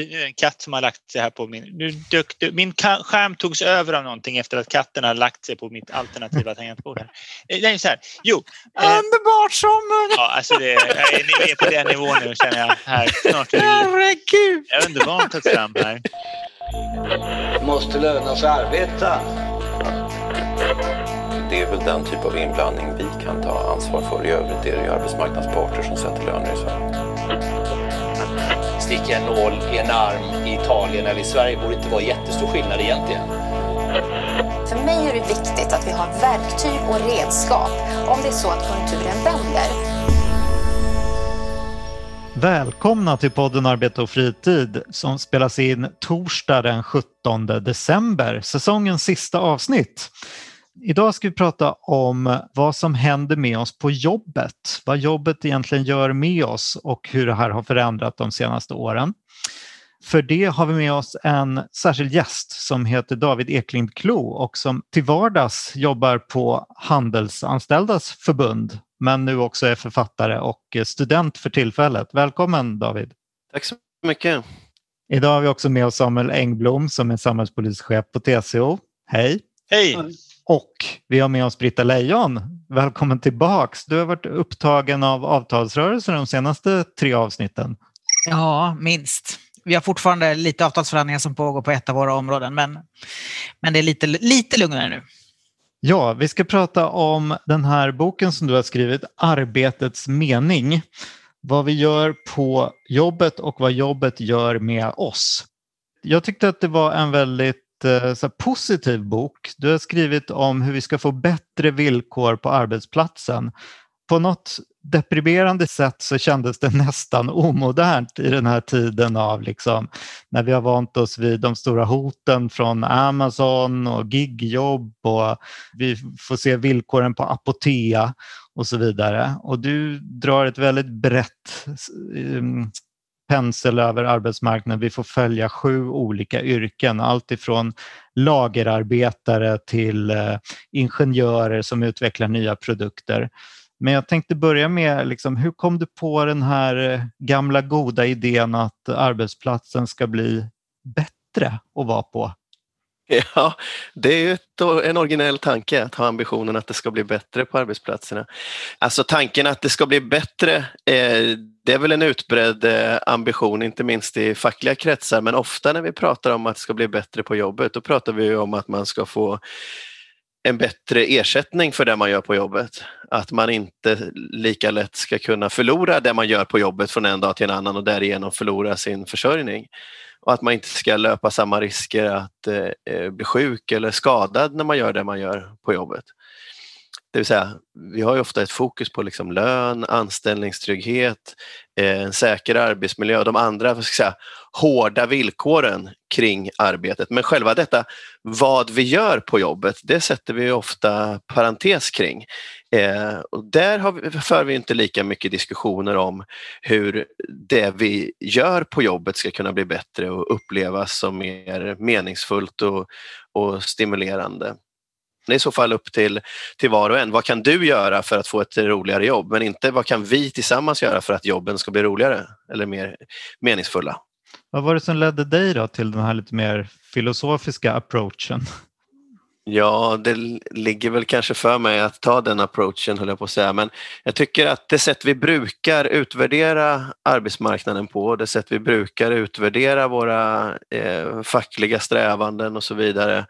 en katt som har lagt sig här på min... Nu dök, min skärm togs över av någonting efter att katten har lagt sig på mitt alternativa tangentbord. Här. Eh, nej, så här. Jo. Eh, Underbart sommar! Ja, alltså det, ni är på den nivån nu känner jag. Här, snart är det, Herregud! det är underbart att fram här. Måste löna sig arbeta. Det är väl den typ av inblandning vi kan ta ansvar för. I övrigt är det ju arbetsmarknadsparter som sätter löner i Sverige sticka en nål i en arm i Italien eller i Sverige borde inte vara jättestor skillnad egentligen. För mig är det viktigt att vi har verktyg och redskap om det är så att konjunkturen vänder. Välkomna till podden Arbete och fritid som spelas in torsdag den 17 december, säsongens sista avsnitt. Idag ska vi prata om vad som händer med oss på jobbet, vad jobbet egentligen gör med oss och hur det här har förändrat de senaste åren. För det har vi med oss en särskild gäst som heter David Eklind Klo och som till vardags jobbar på Handelsanställdas förbund men nu också är författare och student för tillfället. Välkommen David! Tack så mycket! Idag har vi också med oss Samuel Engblom som är samhällspolitisk chef på TCO. Hej! Hej! Och vi har med oss Britta Lejon. Välkommen tillbaks. Du har varit upptagen av avtalsrörelser de senaste tre avsnitten. Ja, minst. Vi har fortfarande lite avtalsförhandlingar som pågår på ett av våra områden, men, men det är lite, lite lugnare nu. Ja, vi ska prata om den här boken som du har skrivit, Arbetets mening. Vad vi gör på jobbet och vad jobbet gör med oss. Jag tyckte att det var en väldigt Eh, så positiv bok. Du har skrivit om hur vi ska få bättre villkor på arbetsplatsen. På något deprimerande sätt så kändes det nästan omodernt i den här tiden av liksom, när vi har vant oss vid de stora hoten från Amazon och gigjobb och vi får se villkoren på Apotea och så vidare. Och du drar ett väldigt brett um, pensel över arbetsmarknaden. Vi får följa sju olika yrken, allt ifrån lagerarbetare till eh, ingenjörer som utvecklar nya produkter. Men jag tänkte börja med, liksom, hur kom du på den här eh, gamla goda idén att arbetsplatsen ska bli bättre att vara på? Ja, det är ju en originell tanke att ha ambitionen att det ska bli bättre på arbetsplatserna. Alltså tanken att det ska bli bättre, eh, det är väl en utbredd eh, ambition, inte minst i fackliga kretsar, men ofta när vi pratar om att det ska bli bättre på jobbet, då pratar vi om att man ska få en bättre ersättning för det man gör på jobbet. Att man inte lika lätt ska kunna förlora det man gör på jobbet från en dag till en annan och därigenom förlora sin försörjning och att man inte ska löpa samma risker att eh, eh, bli sjuk eller skadad när man gör det man gör på jobbet. Det vill säga, vi har ju ofta ett fokus på liksom lön, anställningstrygghet, eh, en säker arbetsmiljö och de andra ska säga, hårda villkoren kring arbetet. Men själva detta, vad vi gör på jobbet, det sätter vi ofta parentes kring. Eh, och där har vi, för vi inte lika mycket diskussioner om hur det vi gör på jobbet ska kunna bli bättre och upplevas som mer meningsfullt och, och stimulerande. Det är i så fall upp till, till var och en. Vad kan du göra för att få ett roligare jobb? Men inte vad kan vi tillsammans göra för att jobben ska bli roligare eller mer meningsfulla? Vad var det som ledde dig då till den här lite mer filosofiska approachen? Ja, det ligger väl kanske för mig att ta den approachen, höll jag på att säga. Men jag tycker att det sätt vi brukar utvärdera arbetsmarknaden på, det sätt vi brukar utvärdera våra eh, fackliga strävanden och så vidare,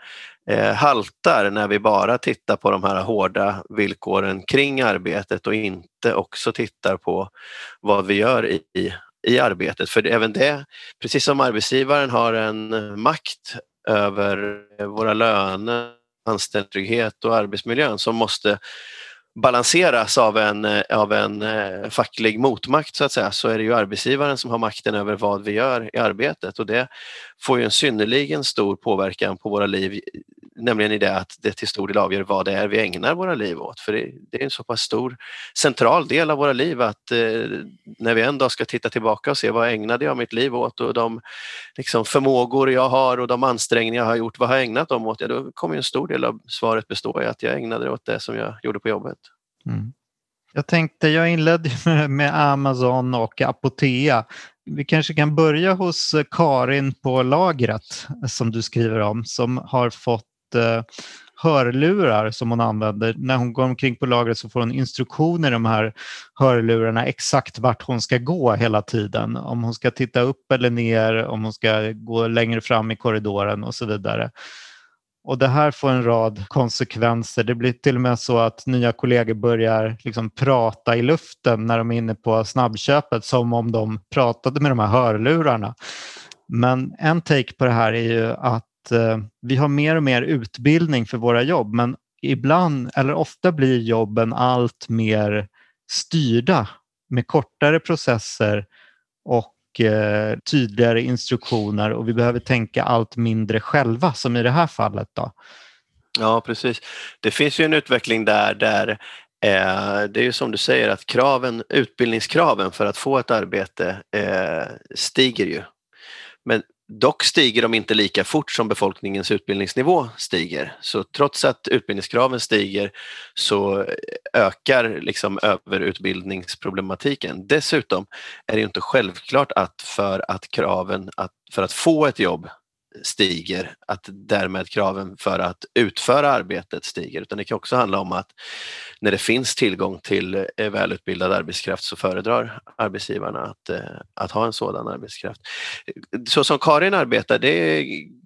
eh, haltar när vi bara tittar på de här hårda villkoren kring arbetet och inte också tittar på vad vi gör i, i arbetet. För även det, precis som arbetsgivaren har en makt över våra löner, anställningstrygghet och arbetsmiljön som måste balanseras av en, eh, av en eh, facklig motmakt så att säga, så är det ju arbetsgivaren som har makten över vad vi gör i arbetet. Och det får ju en synnerligen stor påverkan på våra liv, nämligen i det att det till stor del avgör vad det är vi ägnar våra liv åt. För det, det är en så pass stor central del av våra liv att eh, när vi en dag ska titta tillbaka och se vad ägnade jag mitt liv åt och de liksom, förmågor jag har och de ansträngningar jag har gjort, vad har jag ägnat dem åt? Ja, då kommer en stor del av svaret bestå i att jag ägnade det åt det som jag gjorde på jobbet. Mm. Jag tänkte, jag inledde med Amazon och Apotea. Vi kanske kan börja hos eh, Karin på lagret eh, som du skriver om som har fått Eh, hörlurar som hon använder. När hon går omkring på lagret så får hon instruktioner i de här hörlurarna exakt vart hon ska gå hela tiden. Om hon ska titta upp eller ner, om hon ska gå längre fram i korridoren och så vidare. Och det här får en rad konsekvenser. Det blir till och med så att nya kollegor börjar liksom prata i luften när de är inne på snabbköpet som om de pratade med de här hörlurarna. Men en take på det här är ju att eh, vi har mer och mer utbildning för våra jobb men ibland eller ofta blir jobben allt mer styrda med kortare processer och Eh, tydligare instruktioner och vi behöver tänka allt mindre själva som i det här fallet. Då. Ja, precis. Det finns ju en utveckling där, där eh, det är ju som du säger att kraven, utbildningskraven för att få ett arbete eh, stiger ju. Men Dock stiger de inte lika fort som befolkningens utbildningsnivå stiger. Så trots att utbildningskraven stiger så ökar liksom överutbildningsproblematiken. Dessutom är det inte självklart att för att kraven att, för att få ett jobb stiger, att därmed kraven för att utföra arbetet stiger. Utan det kan också handla om att när det finns tillgång till eh, välutbildad arbetskraft så föredrar arbetsgivarna att, eh, att ha en sådan arbetskraft. Så som Karin arbetar, det är,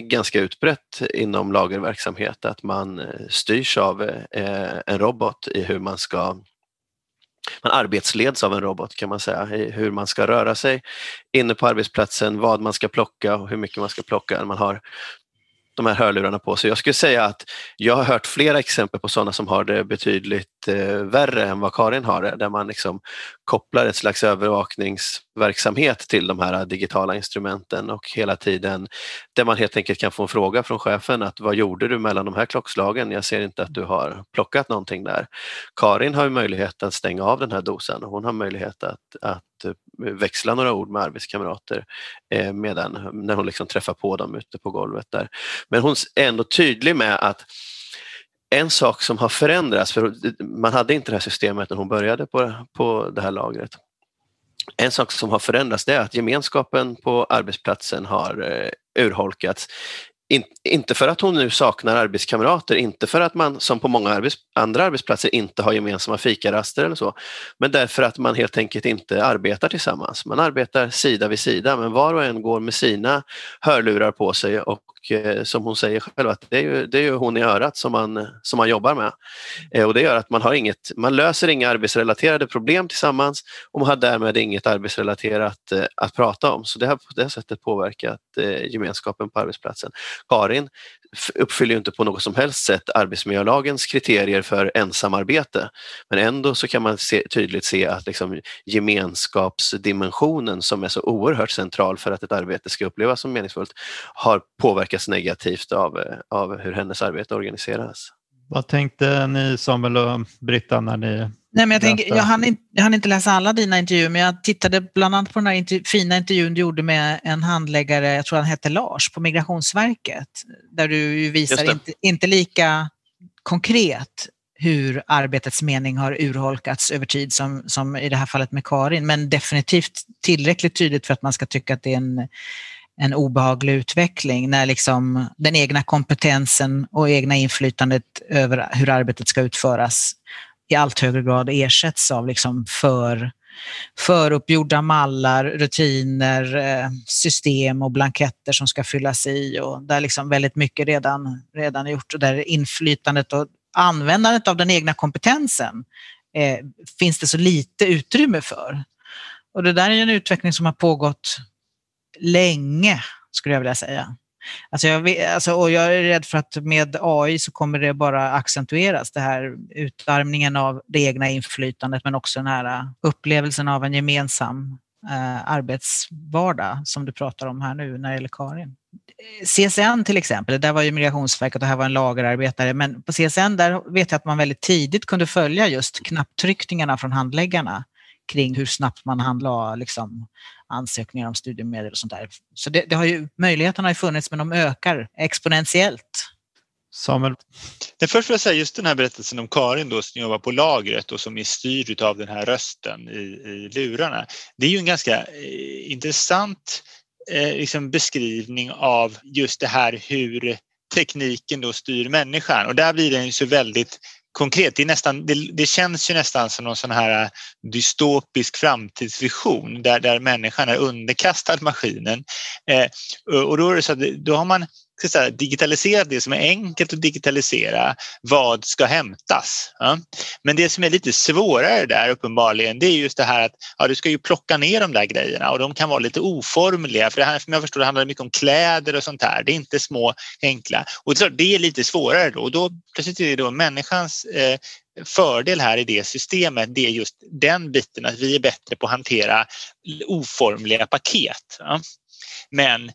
ganska utbrett inom lagerverksamhet att man eh, styrs av en robot i hur man ska man arbetsleds av en robot kan man säga, hur man ska röra sig inne på arbetsplatsen, vad man ska plocka och hur mycket man ska plocka. när Man har de här hörlurarna på sig. Jag skulle säga att jag har hört flera exempel på sådana som har det betydligt värre än vad Karin har det, där man liksom kopplar ett slags övervakningsverksamhet till de här digitala instrumenten och hela tiden där man helt enkelt kan få en fråga från chefen att vad gjorde du mellan de här klockslagen? Jag ser inte att du har plockat någonting där. Karin har möjlighet att stänga av den här dosan och hon har möjlighet att, att eh, växla några ord med arbetskamrater eh, medan, när hon liksom träffar på dem ute på golvet där. Men hon är ändå tydlig med att en sak som har förändrats, för man hade inte det här systemet när hon började på, på det här lagret. En sak som har förändrats det är att gemenskapen på arbetsplatsen har eh, urholkats in, inte för att hon nu saknar arbetskamrater, inte för att man som på många arbets, andra arbetsplatser inte har gemensamma fikaraster eller så, men därför att man helt enkelt inte arbetar tillsammans. Man arbetar sida vid sida, men var och en går med sina hörlurar på sig och eh, som hon säger själv, att det är ju, det är ju hon i örat som man, som man jobbar med. Eh, och det gör att man, har inget, man löser inga arbetsrelaterade problem tillsammans och man har därmed inget arbetsrelaterat eh, att prata om. Så det har på det sättet påverkat eh, gemenskapen på arbetsplatsen. Karin uppfyller ju inte på något som helst sätt arbetsmiljölagens kriterier för ensamarbete. Men ändå så kan man se, tydligt se att liksom gemenskapsdimensionen som är så oerhört central för att ett arbete ska upplevas som meningsfullt har påverkats negativt av, eh, av hur hennes arbete organiseras. Vad tänkte ni Samuel och Britta när ni Nej, men jag, tänker, jag, hann inte, jag hann inte läsa alla dina intervjuer, men jag tittade bland annat på den här intervju, fina intervjun du gjorde med en handläggare, jag tror han hette Lars, på Migrationsverket, där du visar inte, inte lika konkret hur arbetets mening har urholkats över tid som, som i det här fallet med Karin, men definitivt tillräckligt tydligt för att man ska tycka att det är en, en obehaglig utveckling när liksom den egna kompetensen och egna inflytandet över hur arbetet ska utföras i allt högre grad ersätts av liksom för, föruppgjorda mallar, rutiner, eh, system och blanketter som ska fyllas i och där liksom väldigt mycket redan, redan är gjort och där inflytandet och användandet av den egna kompetensen eh, finns det så lite utrymme för. Och det där är en utveckling som har pågått länge, skulle jag vilja säga. Alltså jag, alltså, och jag är rädd för att med AI så kommer det bara accentueras, det här utarmningen av det egna inflytandet men också den här äh, upplevelsen av en gemensam eh, arbetsvardag som du pratar om här nu när det gäller Karin. CSN till exempel, där var ju Migrationsverket och här var en lagerarbetare, men på CSN där vet jag att man väldigt tidigt kunde följa just knapptryckningarna från handläggarna kring hur snabbt man handlade liksom, ansökningar om studiemedel och sånt där. Så det, det har ju, möjligheterna har ju funnits men de ökar exponentiellt. Samuel? Den först vill jag säga just den här berättelsen om Karin då som jobbar på lagret och som är styrd av den här rösten i, i lurarna. Det är ju en ganska eh, intressant eh, liksom beskrivning av just det här hur tekniken då styr människan och där blir den ju så väldigt konkret. Det, är nästan, det, det, känns ju nästan som någon sån här äh, dystopisk framtidsvision där, där människan är underkastad maskinen. Eh, och då, är det så att, då har man säga, digitalisera det som är enkelt att digitalisera. Vad ska hämtas? Ja. Men det som är lite svårare där uppenbarligen det är just det här att ja, du ska ju plocka ner de där grejerna och de kan vara lite oformliga. För det här, som jag förstår det handlar mycket om kläder och sånt här. Det är inte små enkla. Och det är lite svårare då. Och då plötsligt är det då människans eh, fördel här i det systemet det är just den biten att vi är bättre på att hantera oformliga paket. Ja. Men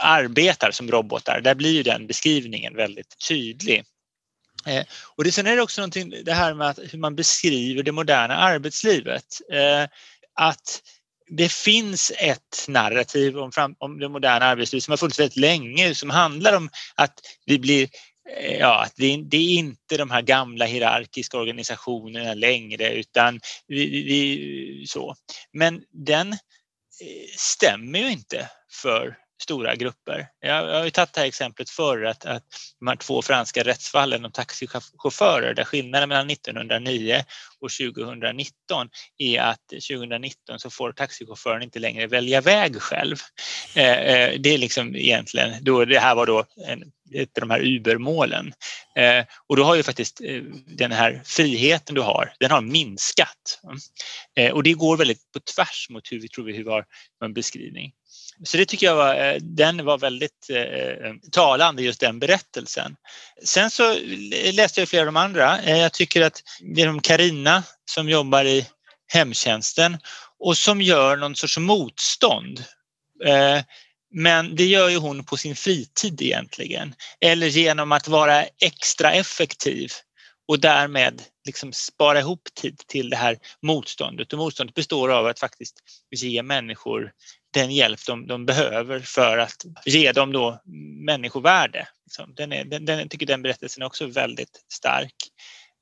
arbetar som robotar, där blir ju den beskrivningen väldigt tydlig. Eh, och det, sen är det också någonting, det här med att, hur man beskriver det moderna arbetslivet. Eh, att det finns ett narrativ om, fram, om det moderna arbetslivet som har funnits väldigt länge som handlar om att vi blir eh, Ja, att det, det, är inte de här gamla hierarkiska organisationerna längre utan vi, vi, så. Men den eh, stämmer ju inte för stora grupper. Jag, jag har ju tagit det här exemplet förr att, att de här två franska rättsfallen om taxichaufförer där skillnaden mellan 1909 och 2019 är att 2019 så får taxichauffören inte längre välja väg själv. Eh, eh, det är liksom egentligen, då, det här var då en, ett av de här Uber-målen. Eh, och då har ju faktiskt eh, den här friheten du har, den har minskat. Mm. Eh, och det går väldigt på tvärs mot hur vi tror vi har en beskrivning. Så det tycker jag var, eh, den var väldigt eh, eh, talande, just den berättelsen. Sen så läste jag flera av de andra. Eh, jag tycker att det är Karina som jobbar i hemtjänsten och som gör någon sorts motstånd. Men det gör ju hon på sin fritid egentligen. Eller genom att vara extra effektiv och därmed liksom spara ihop tid till det här motståndet. Och motståndet består av att faktiskt ge människor den hjälp de, de behöver för att ge dem då människovärde. Liksom. Den, är, den, den, jag tycker den berättelsen är också väldigt stark.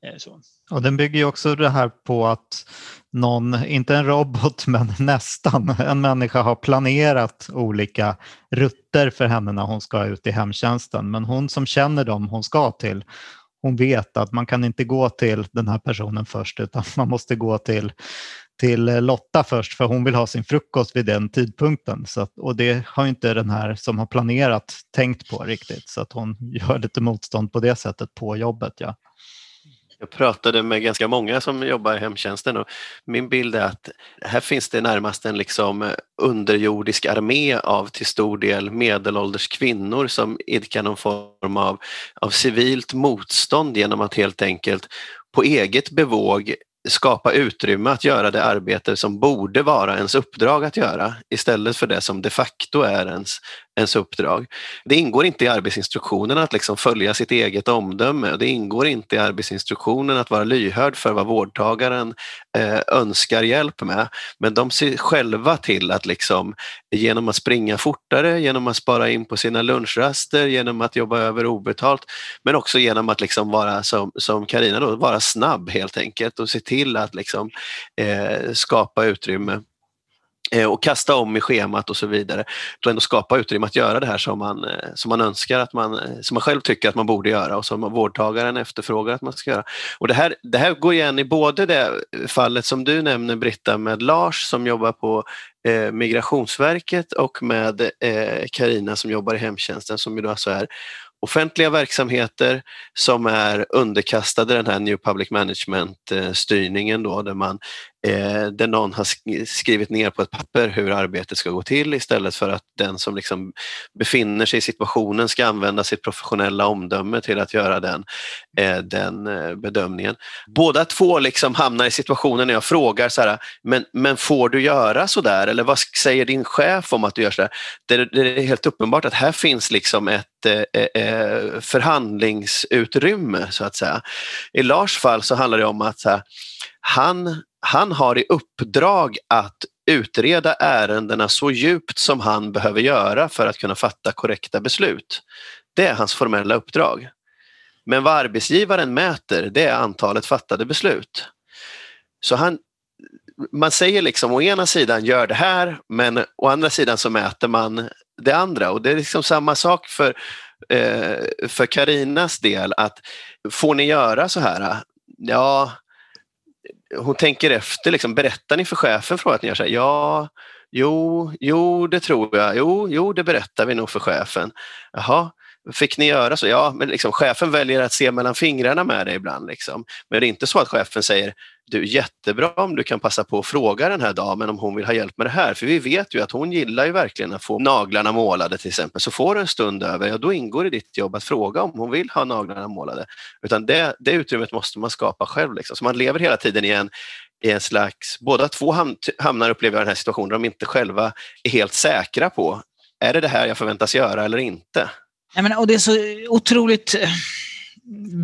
Eh, så. Och den bygger ju också det här på att någon, inte en robot men nästan, en människa har planerat olika rutter för henne när hon ska ut i hemtjänsten. Men hon som känner dem hon ska till, hon vet att man kan inte gå till den här personen först utan man måste gå till till Lotta först för hon vill ha sin frukost vid den tidpunkten. Så att, och det har inte den här som har planerat tänkt på riktigt så att hon gör lite motstånd på det sättet på jobbet. Ja. Jag pratade med ganska många som jobbar i hemtjänsten och min bild är att här finns det närmast en liksom underjordisk armé av till stor del medelålders kvinnor som idkar någon form av, av civilt motstånd genom att helt enkelt på eget bevåg skapa utrymme att göra det arbete som borde vara ens uppdrag att göra istället för det som de facto är ens, ens uppdrag. Det ingår inte i arbetsinstruktionen att liksom följa sitt eget omdöme. Det ingår inte i arbetsinstruktionen att vara lyhörd för vad vårdtagaren eh, önskar hjälp med. Men de ser själva till att liksom, genom att springa fortare, genom att spara in på sina lunchraster, genom att jobba över obetalt, men också genom att liksom vara som Karina då, vara snabb helt enkelt och se till att liksom, eh, skapa utrymme Eh, och kasta om i schemat och så vidare. Och ändå skapa utrymme att göra det här som man, eh, som man önskar att man, eh, som man själv tycker att man borde göra och som vårdtagaren efterfrågar att man ska göra. Och det här, det här går igen i både det fallet som du nämner Britta med Lars som jobbar på eh, Migrationsverket och med Karina eh, som jobbar i hemtjänsten som ju då alltså är offentliga verksamheter som är underkastade den här New Public Management-styrningen då, där man eh, där någon har skrivit ner på ett papper hur arbetet ska gå till istället för att den som liksom befinner sig i situationen ska använda sitt professionella omdöme till att göra den, eh, den eh, bedömningen. Båda två liksom hamnar i situationen när jag frågar så här, men, men får du göra så där eller vad säger din chef om att du gör så där? Det, det är helt uppenbart att här finns liksom ett eh, eh, förhandlingsutrymme så att säga. I Lars fall så handlar det om att här, han han har i uppdrag att utreda ärendena så djupt som han behöver göra för att kunna fatta korrekta beslut. Det är hans formella uppdrag. Men vad arbetsgivaren mäter det är antalet fattade beslut. Så han, man säger liksom å ena sidan gör det här men å andra sidan så mäter man det andra och det är liksom samma sak för eh, för Karinas del att får ni göra så här? Ja, hon tänker efter, liksom, berättar ni för chefen för att ni gör så här? Ja, jo, jo, det tror jag. Jo, jo, det berättar vi nog för chefen. Jaha, fick ni göra så? Ja, men liksom, chefen väljer att se mellan fingrarna med det ibland. Liksom. Men det är inte så att chefen säger du, jättebra om du kan passa på att fråga den här damen om hon vill ha hjälp med det här. För vi vet ju att hon gillar ju verkligen att få naglarna målade till exempel. Så får du en stund över, ja då ingår i ditt jobb att fråga om hon vill ha naglarna målade. Utan det, det utrymmet måste man skapa själv. Liksom. Så man lever hela tiden i en, i en slags, båda två hamnar upplever jag den här situationen där de inte själva är helt säkra på, är det det här jag förväntas göra eller inte? Ja, men, och det är så otroligt eh,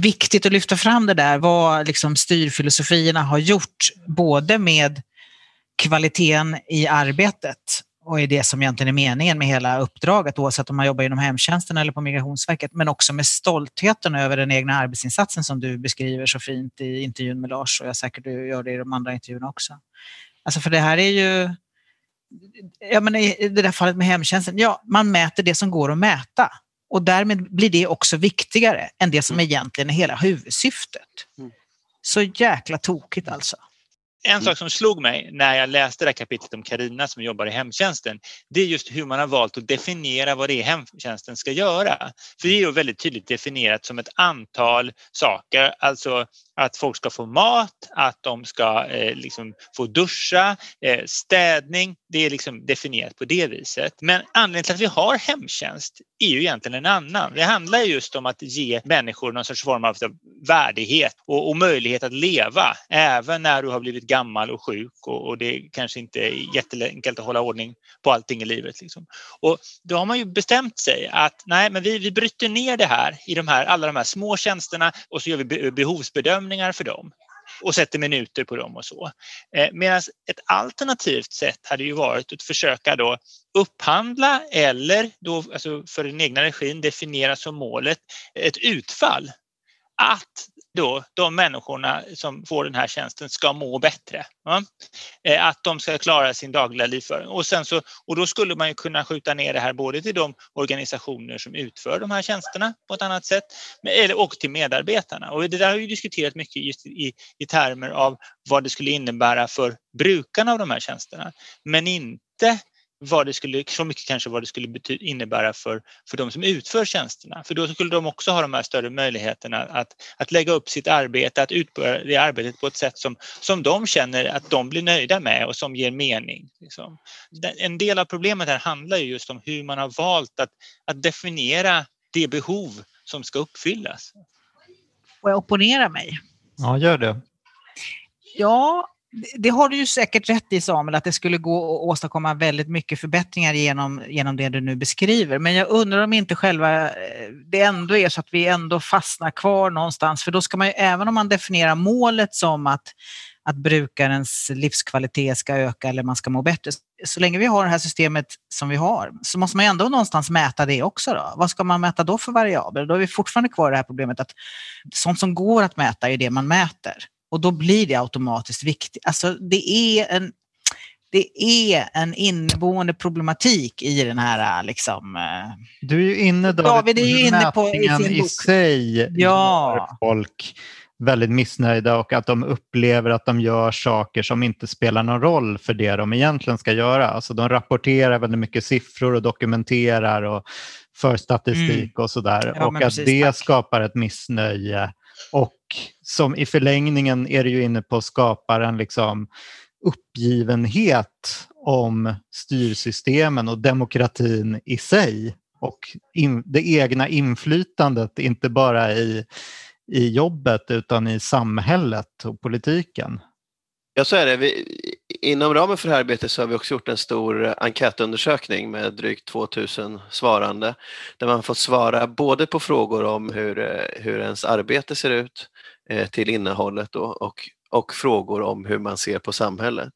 viktigt att lyfta fram det där, vad liksom styrfilosofierna har gjort, både med kvaliteten i arbetet och i det som egentligen är meningen med hela uppdraget, oavsett om man jobbar inom hemtjänsten eller på Migrationsverket, men också med stoltheten över den egna arbetsinsatsen som du beskriver så fint i intervjun med Lars och jag säkert du gör det i de andra intervjuerna också. Alltså för det här är ju, ja men i det där fallet med hemtjänsten, ja man mäter det som går att mäta. Och därmed blir det också viktigare än det som mm. egentligen är hela huvudsyftet. Mm. Så jäkla tokigt alltså. En sak som slog mig när jag läste det här kapitlet om Karina som jobbar i hemtjänsten, det är just hur man har valt att definiera vad det är hemtjänsten ska göra. För det är ju väldigt tydligt definierat som ett antal saker, alltså att folk ska få mat, att de ska eh, liksom få duscha, eh, städning. Det är liksom definierat på det viset. Men anledningen till att vi har hemtjänst är ju egentligen en annan. Det handlar just om att ge människor någon sorts form av värdighet och, och möjlighet att leva även när du har blivit gammal och sjuk och, och det kanske inte är jätteenkelt att hålla ordning på allting i livet. Liksom. Och då har man ju bestämt sig att nej, men vi, vi bryter ner det här i de här, alla de här små tjänsterna och så gör vi behovsbedömningar för dem och sätter minuter på dem och så. Eh, Medan ett alternativt sätt hade ju varit att försöka då upphandla eller då, alltså för den egna regin definiera som målet ett utfall. Att då de människorna som får den här tjänsten ska må bättre. Va? Eh, att de ska klara sin dagliga livsföring. Och, sen så, och då skulle man ju kunna skjuta ner det här både till de organisationer som utför de här tjänsterna på ett annat sätt och till medarbetarna. Och det där har vi diskuterat mycket just i, i termer av vad det skulle innebära för brukarna av de här tjänsterna. Men inte vad det skulle, så mycket kanske vad det skulle innebära för, för de som utför tjänsterna. För då skulle de också ha de här större möjligheterna att, att lägga upp sitt arbete, att utföra det arbetet på ett sätt som, som de känner att de blir nöjda med och som ger mening. Liksom. En del av problemet här handlar ju just om hur man har valt att, att definiera det behov som ska uppfyllas. Får jag opponera mig? Ja, gör det. Ja, det har du ju säkert rätt i Samuel, att det skulle gå att åstadkomma väldigt mycket förbättringar genom, genom det du nu beskriver. Men jag undrar om inte själva eh, det ändå är så att vi ändå fastnar kvar någonstans. För då ska man ju, även om man definierar målet som att, att brukarens livskvalitet ska öka eller man ska må bättre. Så länge vi har det här systemet som vi har så måste man ändå någonstans mäta det också. Då. Vad ska man mäta då för variabler? Då är vi fortfarande kvar i det här problemet att sånt som går att mäta är det man mäter. Och då blir det automatiskt viktigt. Alltså det är en, det är en inneboende problematik i den här liksom... Eh, du är ju inne David, David är inne på i sin bok. i sig ja. folk väldigt missnöjda och att de upplever att de gör saker som inte spelar någon roll för det de egentligen ska göra. Alltså de rapporterar väldigt mycket siffror och dokumenterar och för statistik mm. och sådär. Ja, och att precis, det tack. skapar ett missnöje och som i förlängningen är det ju inne på skapar en liksom uppgivenhet om styrsystemen och demokratin i sig och in, det egna inflytandet, inte bara i, i jobbet utan i samhället och politiken. Ja, så är det. Vi, inom ramen för det här arbetet så har vi också gjort en stor enkätundersökning med drygt 2000 svarande där man fått svara både på frågor om hur, hur ens arbete ser ut eh, Eh, till innehållet och, och, och frågor om hur man ser på samhället.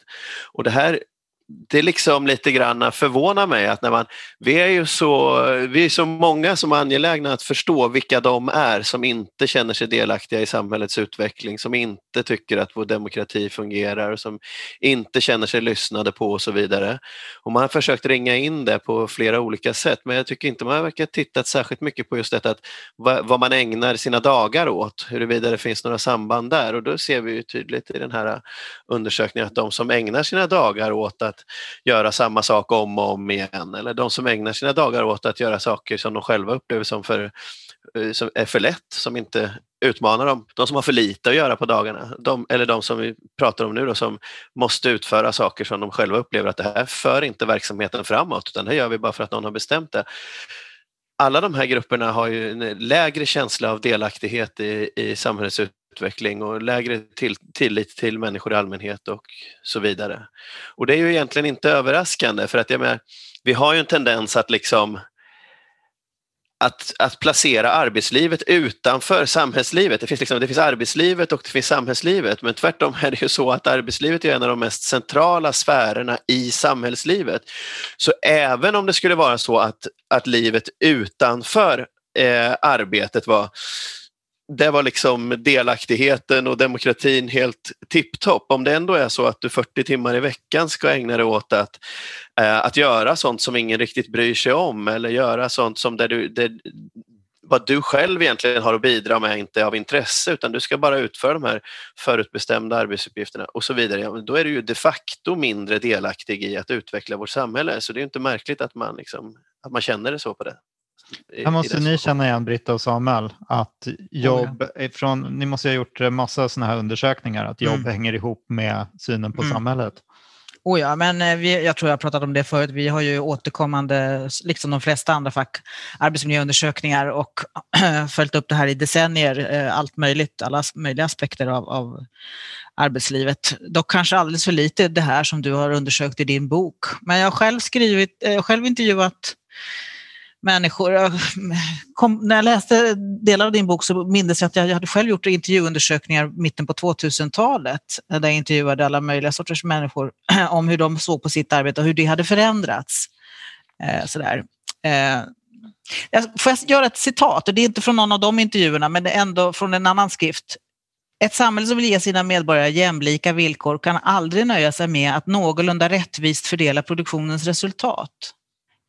Och det här det liksom lite grann förvånar mig att när man, vi är ju så, vi är så många som är angelägna att förstå vilka de är som inte känner sig delaktiga i samhällets utveckling, som inte tycker att vår demokrati fungerar, som inte känner sig lyssnade på och så vidare. Och man har försökt ringa in det på flera olika sätt men jag tycker inte man verkar tittat särskilt mycket på just detta att vad, man ägnar sina dagar åt, huruvida det finns några samband där och då ser vi ju tydligt i den här undersökningen att de som ägnar sina dagar åt att att göra samma sak om och om igen. Eller de som ägnar sina dagar åt att göra saker som de själva upplever som, för, eh, som är för lätt, som inte utmanar dem. De som har för lite att göra på dagarna, de, eller de som vi pratar om nu då, som måste utföra saker som de själva upplever att det här för inte verksamheten framåt utan det gör vi bara för att någon har bestämt det. Alla de här grupperna har ju en lägre känsla av delaktighet i, i samhällets utveckling och lägre till, tillit till människor i allmänhet och så vidare. Och det är ju egentligen inte överraskande för att jag menar, vi har ju en tendens att liksom att, att placera arbetslivet utanför samhällslivet. Det finns, liksom, det finns arbetslivet och det finns samhällslivet men tvärtom är det ju så att arbetslivet är en av de mest centrala sfärerna i samhällslivet. Så även om det skulle vara så att, att livet utanför eh, arbetet var det var liksom delaktigheten och demokratin helt tipptopp. Om det ändå är så att du 40 timmar i veckan ska ägna dig åt att, eh, att göra sånt som ingen riktigt bryr sig om eller göra sånt som där du, där, vad du själv egentligen har att bidra med inte är av intresse utan du ska bara utföra de här förutbestämda arbetsuppgifterna och så vidare. Ja, då är du ju de facto mindre delaktig i att utveckla vårt samhälle så det är inte märkligt att man, liksom, att man känner det så på det. Här måste ni känna igen Britta och Samuel att jobb, oh, från, ni måste ha gjort massa sådana här undersökningar, att jobb mm. hänger ihop med synen på mm. samhället. Oh ja, men eh, vi, jag tror jag pratat om det förut. Vi har ju återkommande, liksom de flesta andra fack, arbetsmiljöundersökningar och följt upp det här i decennier, eh, allt möjligt, alla möjliga aspekter av, av arbetslivet. Dock kanske alldeles för lite det här som du har undersökt i din bok. Men jag har själv skrivit, har själv intervjuat människor. Kom, när jag läste delar av din bok så minns jag att jag hade själv gjort intervjuundersökningar mitten på 2000-talet där jag intervjuade alla möjliga sorters människor om hur de såg på sitt arbete och hur det hade förändrats. Eh, sådär. Eh, får jag göra ett citat? Det är inte från någon av de intervjuerna men det är ändå från en annan skrift. Ett samhälle som vill ge sina medborgare jämlika villkor kan aldrig nöja sig med att någorlunda rättvist fördela produktionens resultat.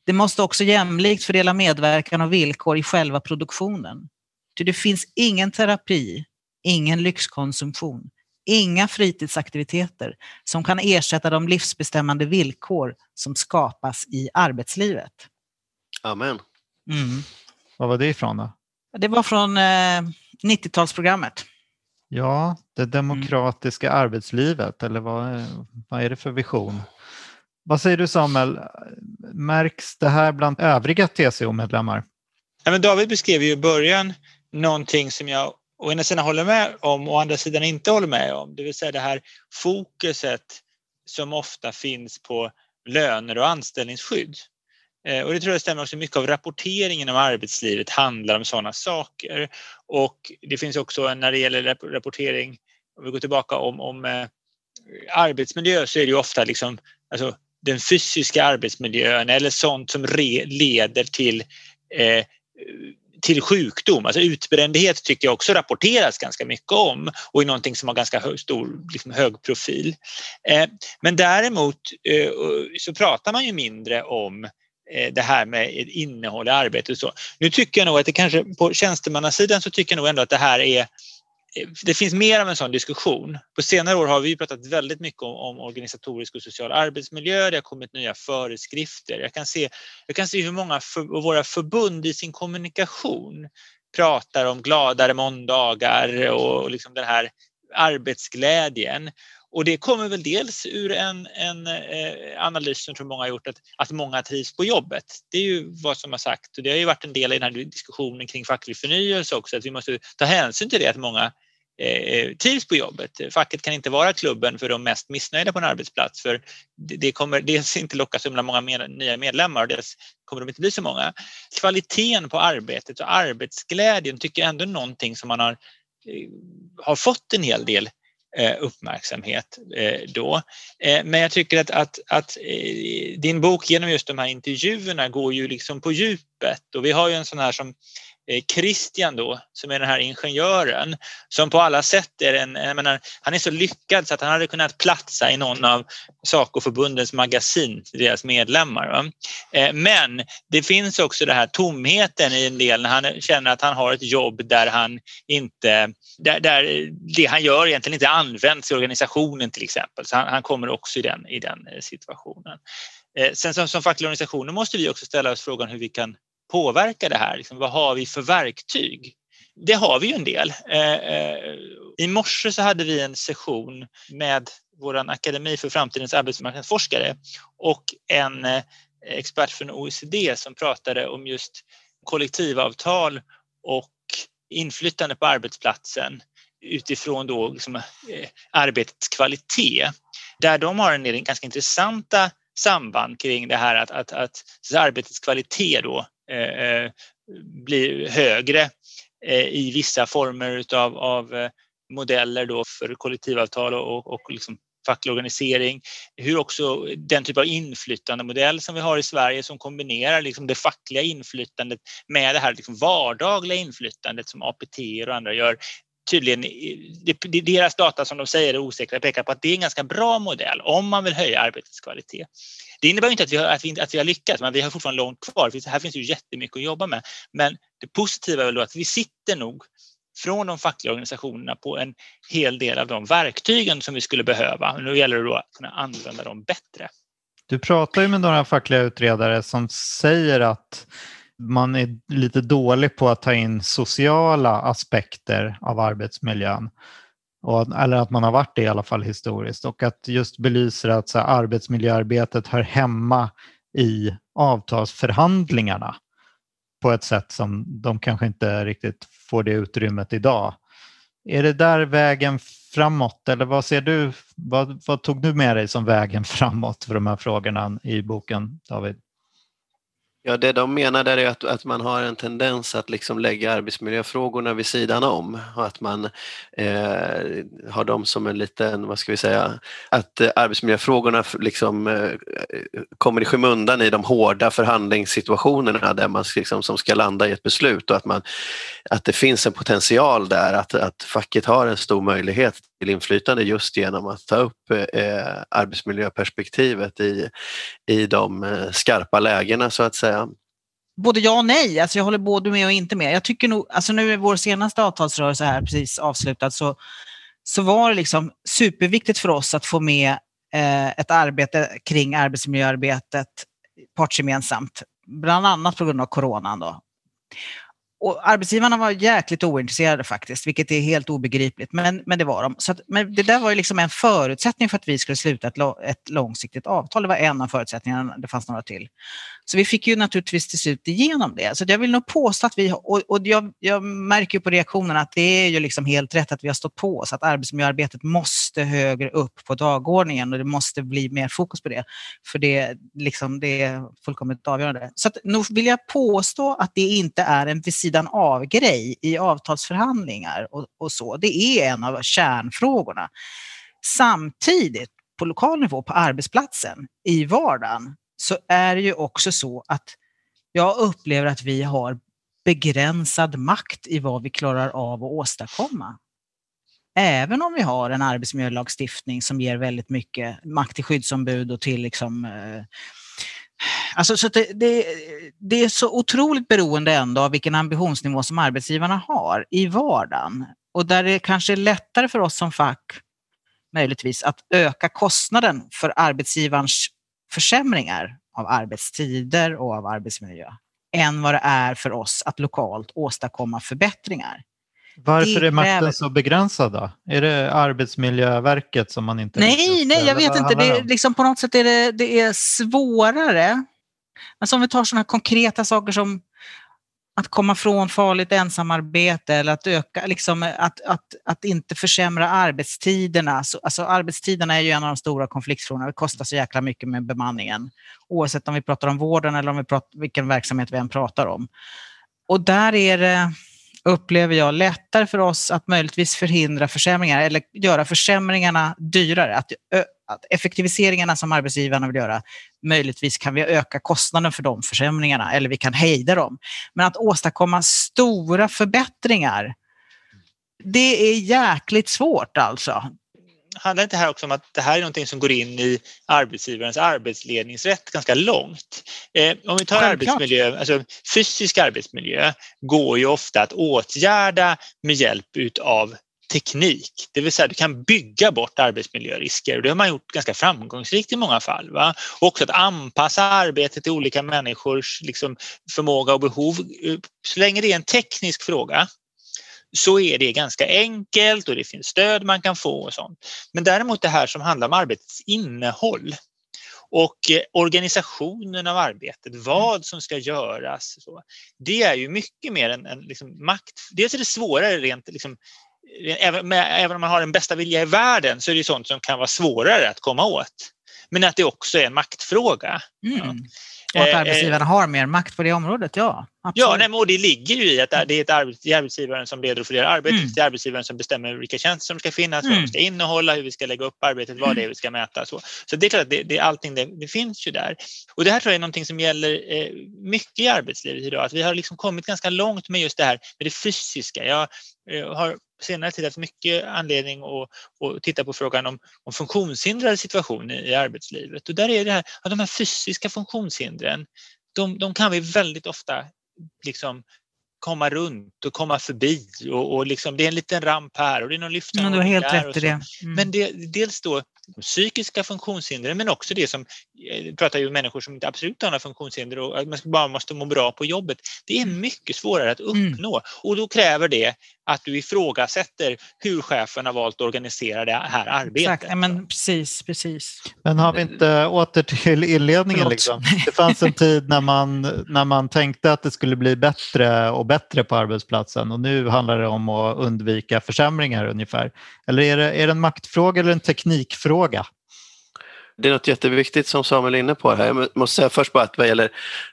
Det måste också jämlikt fördela medverkan och villkor i själva produktionen. Ty det finns ingen terapi, ingen lyxkonsumtion, inga fritidsaktiviteter som kan ersätta de livsbestämmande villkor som skapas i arbetslivet. Amen. Mm. Vad var det ifrån då? Det var från eh, 90-talsprogrammet. Ja, det demokratiska mm. arbetslivet, eller vad, vad är det för vision? Vad säger du Samuel, märks det här bland övriga TCO-medlemmar? Ja, men David beskrev ju i början någonting som jag å ena sidan håller med om och å andra sidan inte håller med om. Det vill säga det här fokuset som ofta finns på löner och anställningsskydd. Eh, och det tror jag stämmer också. Mycket av rapporteringen om arbetslivet handlar om sådana saker. Och det finns också när det gäller rapportering, om vi går tillbaka om, om eh, arbetsmiljö så är det ju ofta liksom, alltså, den fysiska arbetsmiljön eller sånt som leder till, eh, till sjukdom. Alltså utbrändhet tycker jag också rapporteras ganska mycket om och är någonting som har ganska hög, stor, liksom hög profil. Eh, men däremot eh, så pratar man ju mindre om eh, det här med innehåll i arbetet och så. Nu tycker jag nog att det kanske på tjänstemannasidan så tycker jag nog ändå att det här är det finns mer av en sån diskussion. På senare år har vi pratat väldigt mycket om, om, organisatorisk och social arbetsmiljö. Det har kommit nya föreskrifter. Jag kan se, jag kan se hur många för, våra förbund i sin kommunikation pratar om gladare måndagar och, och liksom den här arbetsglädjen. Och det kommer väl dels ur en, en eh, analys som tror många har gjort att, att många trivs på jobbet. Det är ju vad som har sagt och det har ju varit en del i den här diskussionen kring facklig förnyelse också att vi måste ta hänsyn till det att många Eh, eh, trivs på jobbet. Facket kan inte vara klubben för de mest missnöjda på en arbetsplats för det kommer dels inte locka så många med, nya medlemmar och dels kommer de inte bli så många. Kvaliteten på arbetet och arbetsglädjen tycker jag ändå är någonting som man har, eh, har fått en hel del uppmärksamhet då. Men jag tycker att, att, att din bok genom just de här intervjuerna går ju liksom på djupet och vi har ju en sån här som Eh, Christian då, som är den här ingenjören, som på alla sätt är en, jag menar, han är så lyckad så att han hade kunnat platsa i någon av Sacoförbundens magasin till deras medlemmar. Va? Eh, men det finns också den här tomheten i en del när han känner att han har ett jobb där han inte, där, där det han gör egentligen inte används i organisationen till exempel. Så han, han kommer också i den, i den eh, situationen. Sen som, som fackliga organisationer måste vi också ställa oss frågan hur vi kan påverka det här? Liksom, vad har vi för verktyg? Det har vi ju en del. Eh, eh, I morse så hade vi en session med vår Akademi för framtidens arbetsmarknadsforskare och en eh, expert från OECD som pratade om just kollektivavtal och inflytande på arbetsplatsen utifrån då liksom, arbetets kvalitet. Där de har en del ganska intressanta samband kring det här att, att, att arbetets kvalitet då Eh, eh, blir högre eh, i vissa former utav, av eh, modeller då för kollektivavtal och, och liksom facklig organisering. Hur också den typ av inflytandemodell som vi har i Sverige som kombinerar liksom det fackliga inflytandet med det här liksom vardagliga inflytandet som APT och andra gör tydligen, deras data som de säger är osäkra pekar på att det är en ganska bra modell om man vill höja arbetets kvalitet. Det innebär inte att vi har, att vi, att vi har lyckats, men vi har fortfarande långt kvar. Här finns ju jättemycket att jobba med. Men det positiva är väl då att vi sitter nog från de fackliga organisationerna på en hel del av de verktygen som vi skulle behöva. Nu gäller det då att kunna använda dem bättre. Du pratar ju med några fackliga utredare som säger att man är lite dålig på att ta in sociala aspekter av arbetsmiljön. Och, eller att man har varit det i alla fall historiskt och att just belyser att så här, arbetsmiljöarbetet hör hemma i avtalsförhandlingarna på ett sätt som de kanske inte riktigt får det utrymmet idag. Är det där vägen framåt eller vad ser du? Vad, vad tog du med dig som vägen framåt för de här frågorna i boken, David? Ja, det de menar där är att, att man har en tendens att liksom lägga arbetsmiljöfrågorna vid sidan om. Och att man eh, har dem som en liten, vad ska vi säga, att eh, arbetsmiljöfrågorna liksom, eh, kommer i skymundan i de hårda förhandlingssituationerna där man liksom, som ska landa i ett beslut. Och att, man, att det finns en potential där, att, att facket har en stor möjlighet till inflytande just genom att ta upp eh, arbetsmiljöperspektivet i, i de eh, skarpa lägena så att säga. Både ja och nej, alltså jag håller både med och inte med. Jag tycker nog, alltså nu är vår senaste avtalsrörelse här precis avslutad, så, så var det liksom superviktigt för oss att få med eh, ett arbete kring arbetsmiljöarbetet partsgemensamt, bland annat på grund av coronan. Då. Och arbetsgivarna var jäkligt ointresserade faktiskt, vilket är helt obegripligt, men, men det var de. Så att, men det där var ju liksom en förutsättning för att vi skulle sluta ett, ett långsiktigt avtal. Det var en av förutsättningarna, det fanns några till. Så vi fick ju naturligtvis till slut igenom det. Så jag vill nog påstå att vi, och, och jag, jag märker på reaktionerna att det är ju liksom helt rätt att vi har stått på oss, att arbetsmiljöarbetet måste högre upp på dagordningen och det måste bli mer fokus på det. För det, liksom, det är fullkomligt avgörande. Så att, nog vill jag påstå att det inte är en visit sidan av-grej i avtalsförhandlingar och, och så. Det är en av kärnfrågorna. Samtidigt, på lokal nivå, på arbetsplatsen, i vardagen, så är det ju också så att jag upplever att vi har begränsad makt i vad vi klarar av att åstadkomma. Även om vi har en arbetsmiljölagstiftning som ger väldigt mycket makt till skyddsombud och till liksom, eh, Alltså, så det, det, det, är så otroligt beroende ändå av vilken ambitionsnivå som arbetsgivarna har i vardagen. Och där det kanske är lättare för oss som fack, möjligtvis, att öka kostnaden för arbetsgivarens försämringar av arbetstider och av arbetsmiljö än vad det är för oss att lokalt åstadkomma förbättringar. Varför är makten så begränsad då? Är det Arbetsmiljöverket som man inte... Nej, nej jag vet inte. Det är, liksom, på något sätt är det, det är svårare. Alltså om vi tar sådana konkreta saker som att komma från farligt ensamarbete eller att öka, liksom, att, att, att inte försämra arbetstiderna. Alltså, arbetstiderna är ju en av de stora konfliktfrågorna. Det kostar så jäkla mycket med bemanningen. Oavsett om vi pratar om vården eller om vi pratar, vilken verksamhet vi än pratar om. Och där är det upplever jag, lättare för oss att möjligtvis förhindra försämringar eller göra försämringarna dyrare. Att, att effektiviseringarna som arbetsgivarna vill göra, möjligtvis kan vi öka kostnaden för de försämringarna eller vi kan hejda dem. Men att åstadkomma stora förbättringar, det är jäkligt svårt alltså handlar inte här också om att det här är någonting som går in i arbetsgivarens arbetsledningsrätt ganska långt? Eh, om vi tar Självklart. arbetsmiljö, alltså fysisk arbetsmiljö går ju ofta att åtgärda med hjälp av teknik, det vill säga du kan bygga bort arbetsmiljörisker och det har man gjort ganska framgångsrikt i många fall. Va? Och också att anpassa arbetet till olika människors liksom, förmåga och behov. Så länge det är en teknisk fråga så är det ganska enkelt och det finns stöd man kan få och sånt. Men däremot det här som handlar om arbetets innehåll och eh, organisationen av arbetet, vad som ska göras. Så, det är ju mycket mer än, en liksom makt. Dels är det svårare rent liksom, även, med, även om man har den bästa vilja i världen så är det sånt som kan vara svårare att komma åt. Men att det också är en maktfråga. Mm. Ja. Och att eh, arbetsgivarna eh, har mer makt på det området, ja. Absolut. Ja, nej, och det ligger ju i att det är ett arbetsgivaren som leder och fördelar arbetet. Mm. Det är arbetsgivaren som bestämmer vilka tjänster som ska finnas, mm. vad de ska innehålla, hur vi ska lägga upp arbetet, vad det är vi ska mäta. Så, så det är klart att det, det, allting det, det finns ju där. Och det här tror jag är någonting som gäller eh, mycket i arbetslivet idag. Att vi har liksom kommit ganska långt med just det här med det fysiska. Jag eh, har senare tid haft mycket anledning att, att titta på frågan om, om funktionshindrade situation i, i arbetslivet. Och där är det här att de här fysiska funktionshindren, de, de kan vi väldigt ofta liksom komma runt och komma förbi och, och liksom, det är en liten ramp här och det är någon lyftare mm, du har helt rätt i det. Mm. Men det, dels då de psykiska funktionshinder men också det som, eh, pratar ju människor som inte absolut har några funktionshinder och att man bara måste må bra på jobbet. Det är mm. mycket svårare att mm. uppnå mm. och då kräver det att du ifrågasätter hur chefen har valt att organisera det här arbetet. Exakt, ja, men precis, precis. Men har vi inte, åter till inledningen, liksom. det fanns en tid när man, när man tänkte att det skulle bli bättre och bättre på arbetsplatsen och nu handlar det om att undvika försämringar ungefär. Eller är det, är det en maktfråga eller en teknikfråga? Det är något jätteviktigt som Samuel är inne på här. Jag måste säga först bara att vad gäller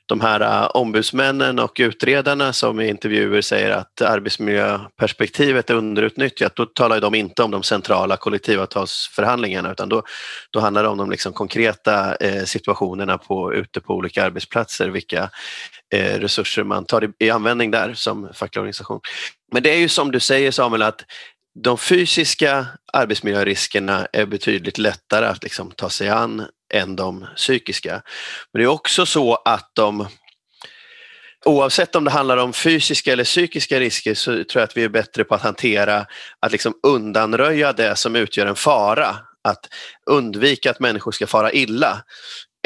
de här äh, ombudsmännen och utredarna som i intervjuer säger att arbetsmiljöperspektivet är underutnyttjat, då talar de inte om de centrala kollektivavtalsförhandlingarna utan då, då handlar det om de liksom konkreta eh, situationerna på, ute på olika arbetsplatser, vilka eh, resurser man tar i, i användning där som facklig organisation. Men det är ju som du säger Samuel att de fysiska arbetsmiljöriskerna är betydligt lättare att liksom ta sig an än de psykiska. Men det är också så att de Oavsett om det handlar om fysiska eller psykiska risker så tror jag att vi är bättre på att hantera, att liksom undanröja det som utgör en fara. Att undvika att människor ska fara illa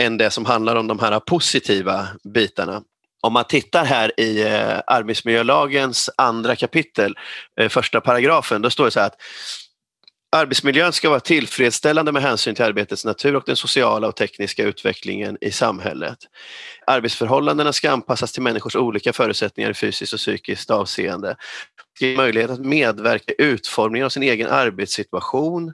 än det som handlar om de här positiva bitarna om man tittar här i eh, arbetsmiljölagens andra kapitel, eh, första paragrafen, då står det så här att Arbetsmiljön ska vara tillfredsställande med hänsyn till arbetets natur och den sociala och tekniska utvecklingen i samhället. Arbetsförhållandena ska anpassas till människors olika förutsättningar i fysiskt och psykiskt avseende ska ge möjlighet att medverka i utformningen av sin egen arbetssituation.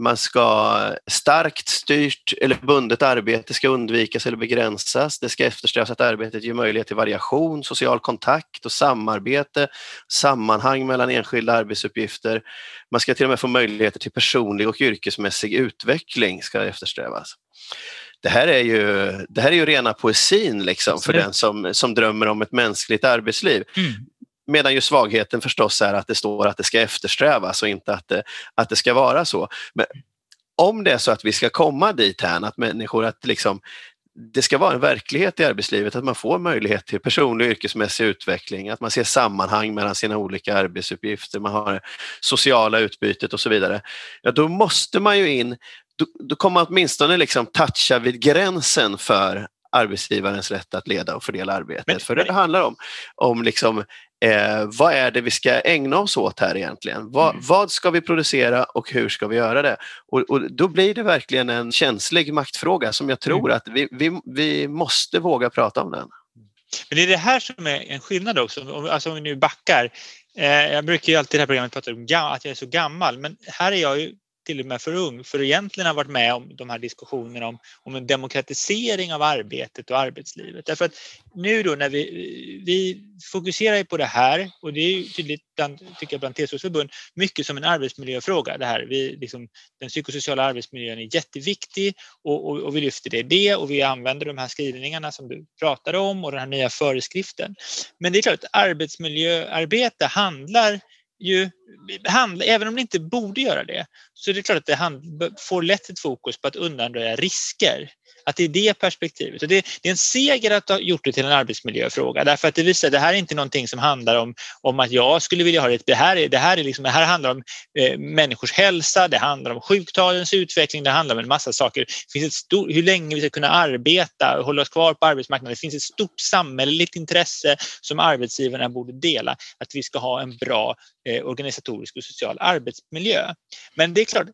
Man ska starkt styrt eller bundet arbete ska undvikas eller begränsas. Det ska eftersträvas att arbetet ger möjlighet till variation, social kontakt och samarbete, sammanhang mellan enskilda arbetsuppgifter. Man ska till och med få möjligheter till personlig och yrkesmässig utveckling ska eftersträvas det här är ju, det här är ju rena poesin liksom, för den som, som drömmer om ett mänskligt arbetsliv. Mm. Medan ju svagheten förstås är att det står att det ska eftersträvas och inte att det, att det ska vara så. Men om det är så att vi ska komma dit här, att människor, att liksom, det ska vara en verklighet i arbetslivet, att man får möjlighet till personlig och yrkesmässig utveckling, att man ser sammanhang mellan sina olika arbetsuppgifter, man har sociala utbytet och så vidare. Ja, då måste man ju in, då, då kommer man åtminstone liksom toucha vid gränsen för arbetsgivarens rätt att leda och fördela arbetet. Men, För det handlar om, om liksom, eh, vad är det vi ska ägna oss åt här egentligen? Va, mm. Vad ska vi producera och hur ska vi göra det? Och, och, Då blir det verkligen en känslig maktfråga som jag tror mm. att vi, vi, vi måste våga prata om den. Men det är det här som är en skillnad också, alltså om vi nu backar. Eh, jag brukar ju alltid i det här programmet prata om att jag är så gammal, men här är jag ju till och med för ung för att egentligen ha varit med om de här diskussionerna om, om en demokratisering av arbetet och arbetslivet. Därför att nu då när vi, vi fokuserar på det här och det är ju tydligt bland, tycker jag bland TCOs förbund, mycket som en arbetsmiljöfråga. Det här. Vi, liksom, den psykosociala arbetsmiljön är jätteviktig och, och, och vi lyfter det, det och vi använder de här skrivningarna som du pratade om och den här nya föreskriften. Men det är klart arbetsmiljöarbete handlar ju, även om det inte borde göra det, så är det klart att det får lätt ett fokus på att undanröja risker att det är det perspektivet. Och det, det, är en seger att ha gjort det till en arbetsmiljöfråga därför att det visar att det här är inte någonting som handlar om, om att jag skulle vilja ha det. Det här, är, det här, är liksom, det här handlar om eh, människors hälsa, det handlar om sjuktalens utveckling, det handlar om en massa saker. Det finns ett stort, hur länge vi ska kunna arbeta och hålla oss kvar på arbetsmarknaden. Det finns ett stort samhälleligt intresse som arbetsgivarna borde dela att vi ska ha en bra eh, organisatorisk och social arbetsmiljö. Men det är klart,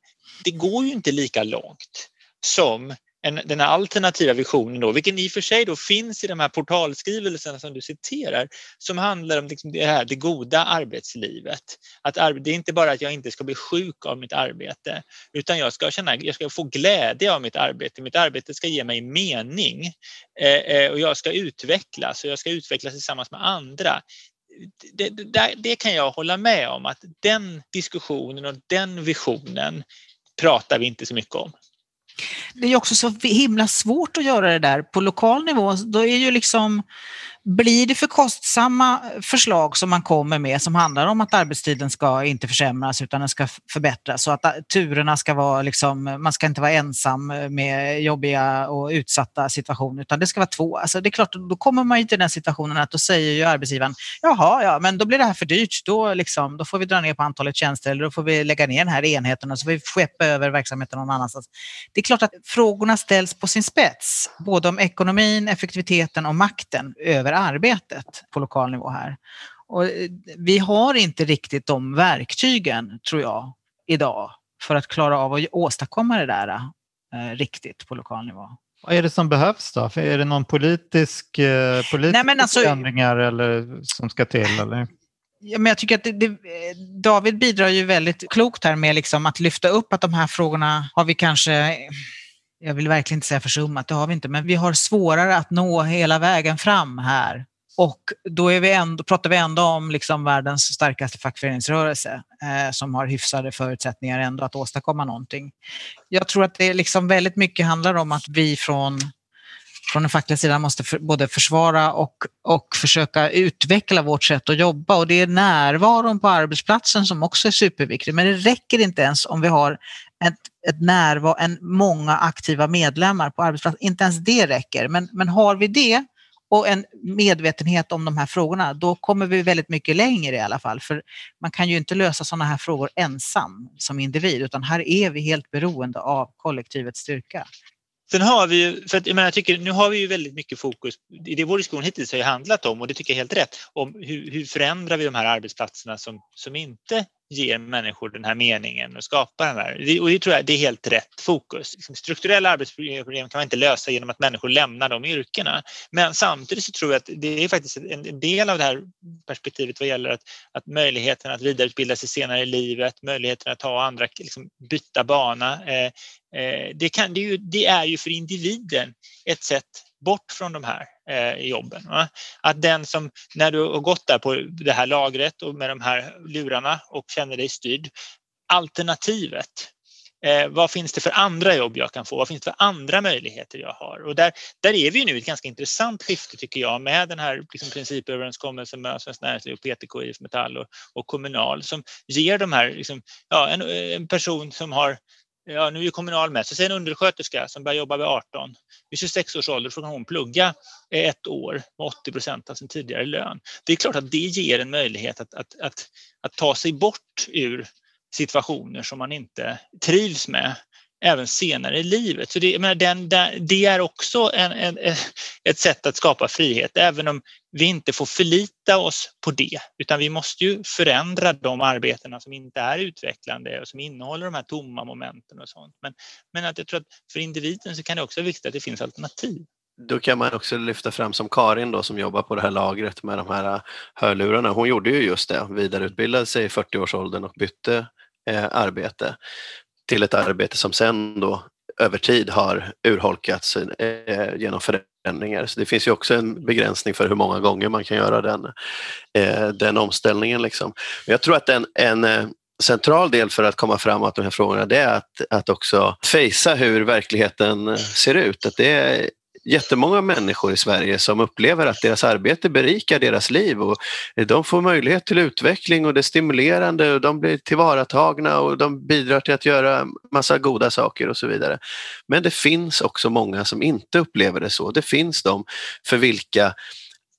det går ju inte lika långt som en, den här alternativa visionen, då, vilken i och för sig då finns i de här portalskrivelserna som du citerar, som handlar om liksom det, här, det goda arbetslivet. Att det är inte bara att jag inte ska bli sjuk av mitt arbete, utan jag ska, känna, jag ska få glädje av mitt arbete. Mitt arbete ska ge mig mening eh, eh och jag ska utvecklas och jag ska utvecklas tillsammans med andra. Det, det, det, kan jag hålla med om att den diskussionen och den visionen pratar vi inte så mycket om. Det är också så himla svårt att göra det där på lokal nivå. Då är ju liksom blir det för kostsamma förslag som man kommer med som handlar om att arbetstiden ska inte försämras utan den ska förbättras så att turerna ska vara liksom, man ska inte vara ensam med jobbiga och utsatta situationer utan det ska vara två. Alltså det är klart, då kommer man ju till den situationen att då säger ju arbetsgivaren jaha, ja, men då blir det här för dyrt. Då, liksom, då får vi dra ner på antalet tjänster eller då får vi lägga ner den här enheten och så får vi skeppa över verksamheten någon annanstans. Det är klart att frågorna ställs på sin spets, både om ekonomin, effektiviteten och makten över arbetet på lokal nivå här. Och eh, vi har inte riktigt de verktygen, tror jag, idag för att klara av att åstadkomma det där eh, riktigt på lokal nivå. Vad är det som behövs då? Är det någon politisk, eh, politiska Nej, alltså, förändringar eller, som ska till? Eller? Ja, men jag tycker att det, det, David bidrar ju väldigt klokt här med liksom att lyfta upp att de här frågorna har vi kanske jag vill verkligen inte säga försummat, det har vi inte, men vi har svårare att nå hela vägen fram här. Och då är vi ändå, pratar vi ändå om liksom världens starkaste fackföreningsrörelse eh, som har hyfsade förutsättningar ändå att åstadkomma någonting. Jag tror att det liksom väldigt mycket handlar om att vi från, från den fackliga sidan måste för, både försvara och, och försöka utveckla vårt sätt att jobba. Och det är närvaron på arbetsplatsen som också är superviktig. Men det räcker inte ens om vi har ett, ett närvaro, en många aktiva medlemmar på arbetsplatsen. Inte ens det räcker, men, men har vi det och en medvetenhet om de här frågorna, då kommer vi väldigt mycket längre i alla fall. För man kan ju inte lösa sådana här frågor ensam som individ, utan här är vi helt beroende av kollektivets styrka. Sen har vi ju, för att, jag, menar, jag tycker, nu har vi ju väldigt mycket fokus, det vår diskussion hittills har ju handlat om, och det tycker jag är helt rätt, om hur, hur förändrar vi de här arbetsplatserna som, som inte ger människor den här meningen och skapar den här. Och det tror jag det är helt rätt fokus. Liksom, strukturella arbetsproblem kan man inte lösa genom att människor lämnar de yrkena. Men samtidigt så tror jag att det är faktiskt en del av det här perspektivet vad gäller att, att möjligheten att vidareutbilda sig senare i livet, möjligheten att ta andra, liksom byta bana. Eh, eh, det, kan, det, är ju, det är ju för individen ett sätt bort från de här eh, jobben. Va? Att den som, när du har gått där på det här lagret och med de här lurarna och känner dig styrd, alternativet Eh, vad finns det för andra jobb jag kan få? Vad finns det för andra möjligheter jag har? Och där, där är vi nu i ett ganska intressant skifte tycker jag med den här liksom, principöverenskommelsen med Svenskt Näringsliv, PTK, IF Metall och, och Kommunal som ger de här, liksom, ja, en, en person som har ja, nu är Kommunal med, så säg en undersköterska som börjar jobba vid 18. Vid 26 års ålder får hon plugga ett år med 80 procent av sin tidigare lön. Det är klart att det ger en möjlighet att, att, att, att ta sig bort ur situationer som man inte trivs med även senare i livet. Så det, menar, den, det är också en, en, ett sätt att skapa frihet, även om vi inte får förlita oss på det, utan vi måste ju förändra de arbetena som inte är utvecklande och som innehåller de här tomma momenten och sånt. Men, men att jag tror att för individen så kan det också vara viktigt att det finns alternativ. Då kan man också lyfta fram som Karin då som jobbar på det här lagret med de här eh, hörlurarna. Hon gjorde ju just det, vidareutbildade sig i 40-årsåldern och bytte eh, arbete till ett arbete som sen då över tid har urholkats eh, genom förändringar. Så det finns ju också en begränsning för hur många gånger man kan göra den, eh, den omställningen. Liksom. Jag tror att en, en eh, central del för att komma framåt de här frågorna det är att, att också fejsa hur verkligheten ser ut. Att det jättemånga människor i Sverige som upplever att deras arbete berikar deras liv och de får möjlighet till utveckling och det är stimulerande och de blir tillvaratagna och de bidrar till att göra massa goda saker och så vidare. Men det finns också många som inte upplever det så. Det finns de för vilka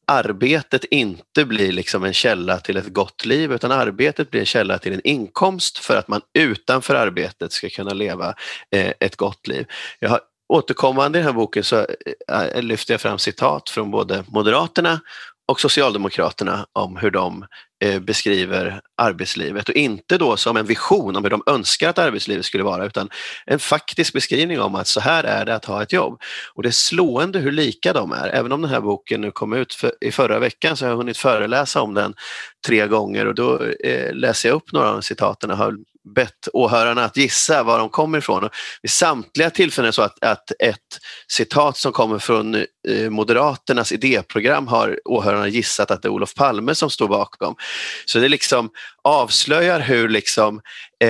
arbetet inte blir liksom en källa till ett gott liv utan arbetet blir en källa till en inkomst för att man utanför arbetet ska kunna leva eh, ett gott liv. Jag har återkommande i den här boken så eh, lyfter jag fram citat från både Moderaterna och Socialdemokraterna om hur de eh, beskriver arbetslivet och inte då som en vision om hur de önskar att arbetslivet skulle vara utan en faktisk beskrivning om att så här är det att ha ett jobb. Och det är slående hur lika de är. Även om den här boken nu kom ut för, i förra veckan så har jag hunnit föreläsa om den tre gånger och då eh, läser jag upp några av citaten och har bett åhörarna att gissa var de kommer ifrån. Och vid samtliga tillfällen är det så att, att ett citat som kommer från eh, Moderaternas idéprogram har åhörarna gissat att det är Olof Palme som står bakom. Så det liksom avslöjar hur, liksom, eh,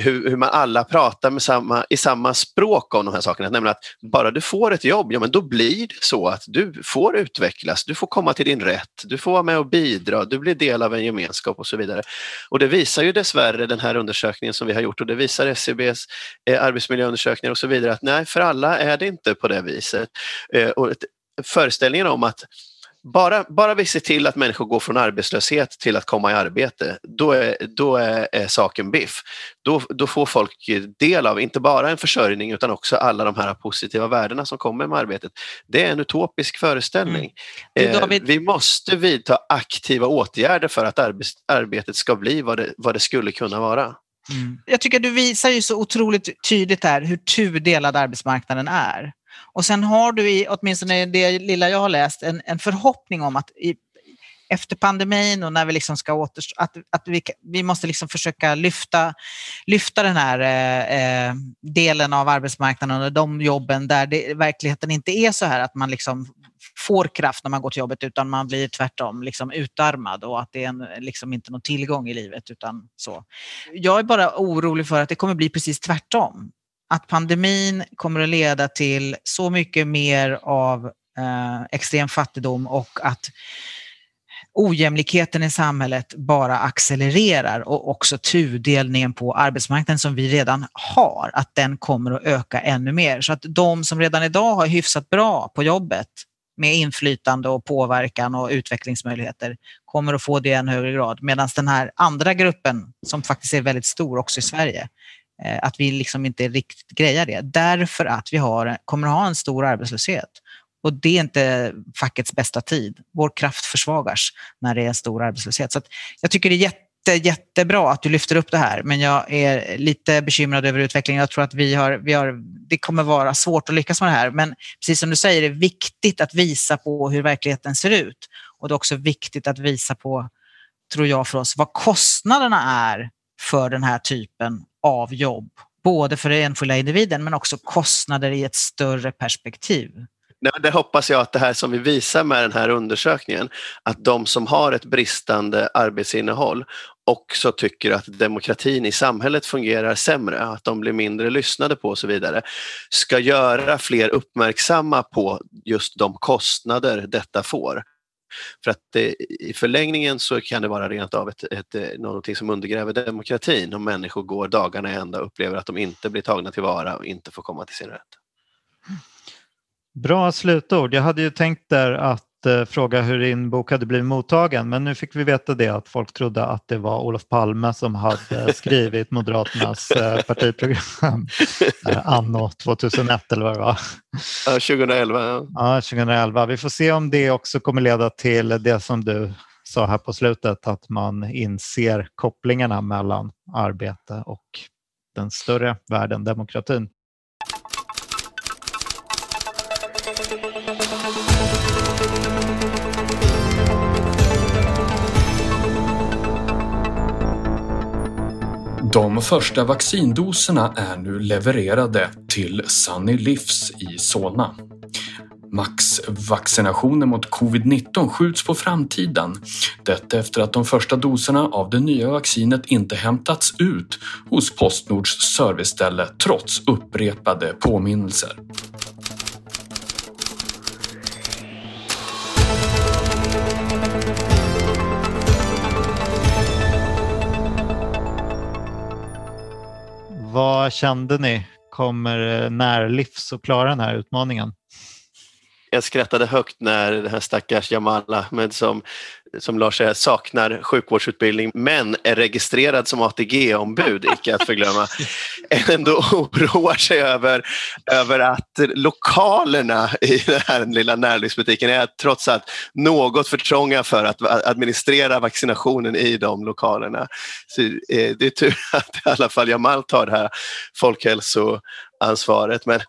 hur, hur, man alla pratar med samma, i samma språk om de här sakerna. Nämligen att bara du får ett jobb, ja men då blir det så att du får utvecklas, du får komma till din rätt, du får vara med och bidra, du blir del av en gemenskap och så vidare. Och det visar ju dessvärre den här undersökningen som vi har gjort och det visar SCBs eh, arbetsmiljöundersökningar och så vidare att nej, för alla är det inte på det viset. Eh, och föreställningen om att bara, bara vi ser till att människor går från arbetslöshet till att komma i arbete, då är, då är, är saken biff. Då, då får folk del av, inte bara en försörjning utan också alla de här positiva värdena som kommer med arbetet. Det är en utopisk föreställning. Mm. David... Vi måste vidta aktiva åtgärder för att arbets, arbetet ska bli vad det, vad det skulle kunna vara. Mm. Jag tycker du visar ju så otroligt tydligt här hur tudelad arbetsmarknaden är. Och sen har du, i, åtminstone det lilla jag har läst, en, en förhoppning om att i, efter pandemin och när vi liksom ska återstå, att, att vi, vi måste liksom försöka lyfta, lyfta den här eh, eh, delen av arbetsmarknaden och de jobben där det, verkligheten inte är så här att man liksom får kraft när man går till jobbet utan man blir tvärtom liksom utarmad och att det är en, liksom inte någon tillgång i livet. Utan så. Jag är bara orolig för att det kommer bli precis tvärtom att pandemin kommer att leda till så mycket mer av eh, extrem fattigdom och att ojämlikheten i samhället bara accelererar och också tudelningen på arbetsmarknaden som vi redan har, att den kommer att öka ännu mer. Så att de som redan idag har hyfsat bra på jobbet med inflytande och påverkan och utvecklingsmöjligheter kommer att få det i en högre grad. Medan den här andra gruppen, som faktiskt är väldigt stor också i Sverige, Eh, att vi liksom inte riktigt grejar det. Därför att vi har, kommer att ha en stor arbetslöshet. Och det är inte fackets bästa tid. Vår kraft försvagas när det är en stor arbetslöshet. Så jag tycker det är jätte, jättebra att du lyfter upp det här, men jag är lite bekymrad över utvecklingen. Jag tror att vi har, vi har, det kommer vara svårt att lyckas med det här, men precis som du säger, det är viktigt att visa på hur verkligheten ser ut. Och det är också viktigt att visa på, tror jag för oss, vad kostnaderna är för den här typen av jobb. Både för den enskilda individen men också kostnader i ett större perspektiv. Det hoppas jag att det här som vi visar med den här undersökningen, att de som har ett bristande arbetsinnehåll också tycker att demokratin i samhället fungerar sämre, att de blir mindre lyssnade på och så vidare, ska göra fler uppmärksamma på just de kostnader detta får. För att det, i förlängningen så kan det vara rent av ett, ett, eh, någonting som undergräver demokratin om människor går dagarna i ända och upplever att de inte blir tagna tillvara och inte får komma till sin rätt. Bra slutord. Jag hade ju tänkt där att fråga hur din bok hade blivit mottagen men nu fick vi veta det att folk trodde att det var Olof Palme som hade skrivit Moderaternas eh, partiprogram eh, anno 2001 eller vad det var. Ja, 2011. Ja. ja, 2011. Vi får se om det också kommer leda till det som du sa här på slutet att man inser kopplingarna mellan arbete och den större världen, demokratin. De första vaccindoserna är nu levererade till Sunny Livs i Solna. Maxvaccinationen mot covid-19 skjuts på framtiden. Detta efter att de första doserna av det nya vaccinet inte hämtats ut hos Postnords serviceställe trots upprepade påminnelser. Vad kände ni? Kommer eh, Närlivs att klara den här utmaningen? Jag skrattade högt när den här stackars Jamal Ahmed som, som Lars säger saknar sjukvårdsutbildning men är registrerad som ATG-ombud, icke att förglömma, ändå oroar sig över, över att lokalerna i den här lilla närlivsbutiken är trots allt något för trånga för att administrera vaccinationen i de lokalerna. Så, eh, det är tur att i alla fall Jamal tar det här folkhälsoansvaret. Men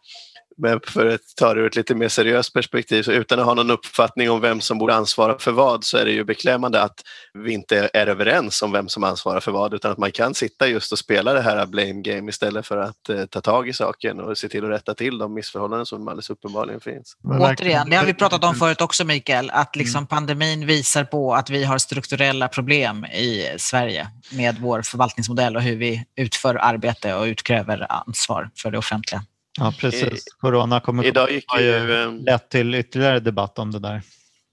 men för att ta det ur ett lite mer seriöst perspektiv, så utan att ha någon uppfattning om vem som borde ansvara för vad så är det ju beklämmande att vi inte är överens om vem som ansvarar för vad utan att man kan sitta just och spela det här blame game istället för att eh, ta tag i saken och se till att rätta till de missförhållanden som alldeles uppenbarligen finns. Återigen, det har vi pratat om förut också Mikael, att liksom mm. pandemin visar på att vi har strukturella problem i Sverige med vår förvaltningsmodell och hur vi utför arbete och utkräver ansvar för det offentliga. Ja, precis. Corona kommer idag gick ju, ehm, lett till ytterligare debatt om det där.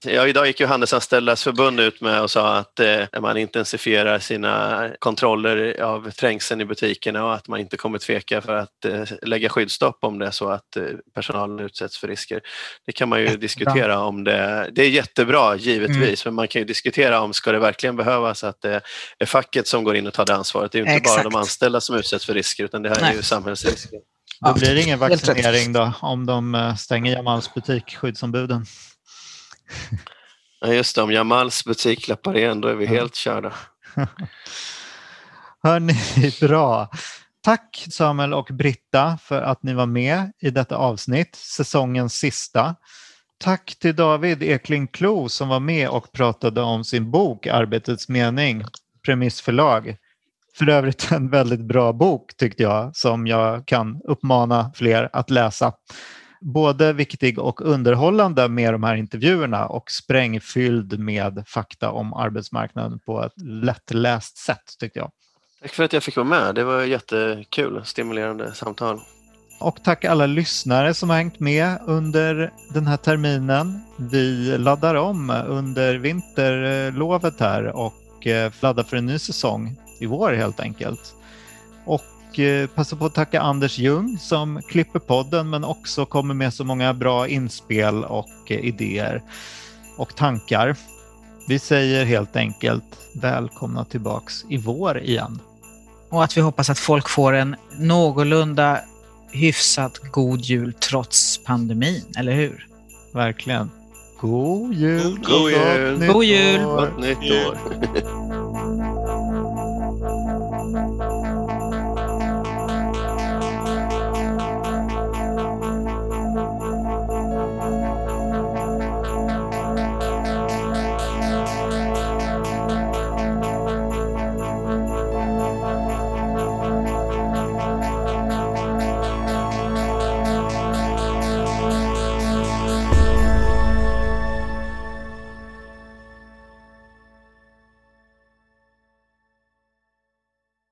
Ja, idag gick ju Handelsanställdas förbund ut med och sa att eh, man intensifierar sina kontroller av trängseln i butikerna och att man inte kommer tveka för att eh, lägga skyddsstopp om det är så att eh, personalen utsätts för risker. Det kan man ju jättebra. diskutera om det. Det är jättebra givetvis, mm. men man kan ju diskutera om ska det verkligen behövas att det är facket som går in och tar det ansvaret. Det är ju inte Exakt. bara de anställda som utsätts för risker utan det här Nej. är ju samhällsrisker. Då blir det ingen vaccinering då om de eh, stänger Jamals butik, skyddsombuden. Ja, just det, om Jamals butik klappar igen då är vi ja. helt körda. Hörni, bra. Tack Samuel och Britta för att ni var med i detta avsnitt, säsongens sista. Tack till David Ekling Klo som var med och pratade om sin bok Arbetets mening, Premissförlag. För övrigt en väldigt bra bok tyckte jag som jag kan uppmana fler att läsa. Både viktig och underhållande med de här intervjuerna och sprängfylld med fakta om arbetsmarknaden på ett lättläst sätt tyckte jag. Tack för att jag fick vara med. Det var jättekul, stimulerande samtal. Och tack alla lyssnare som har hängt med under den här terminen. Vi laddar om under vinterlovet här och eh, laddar för en ny säsong i vår helt enkelt. Och eh, passa på att tacka Anders Ljung som klipper podden men också kommer med så många bra inspel och eh, idéer och tankar. Vi säger helt enkelt välkomna tillbaks i vår igen. Och att vi hoppas att folk får en någorlunda hyfsat god jul trots pandemin, eller hur? Verkligen. God jul! God jul! God jul! Gott nytt år!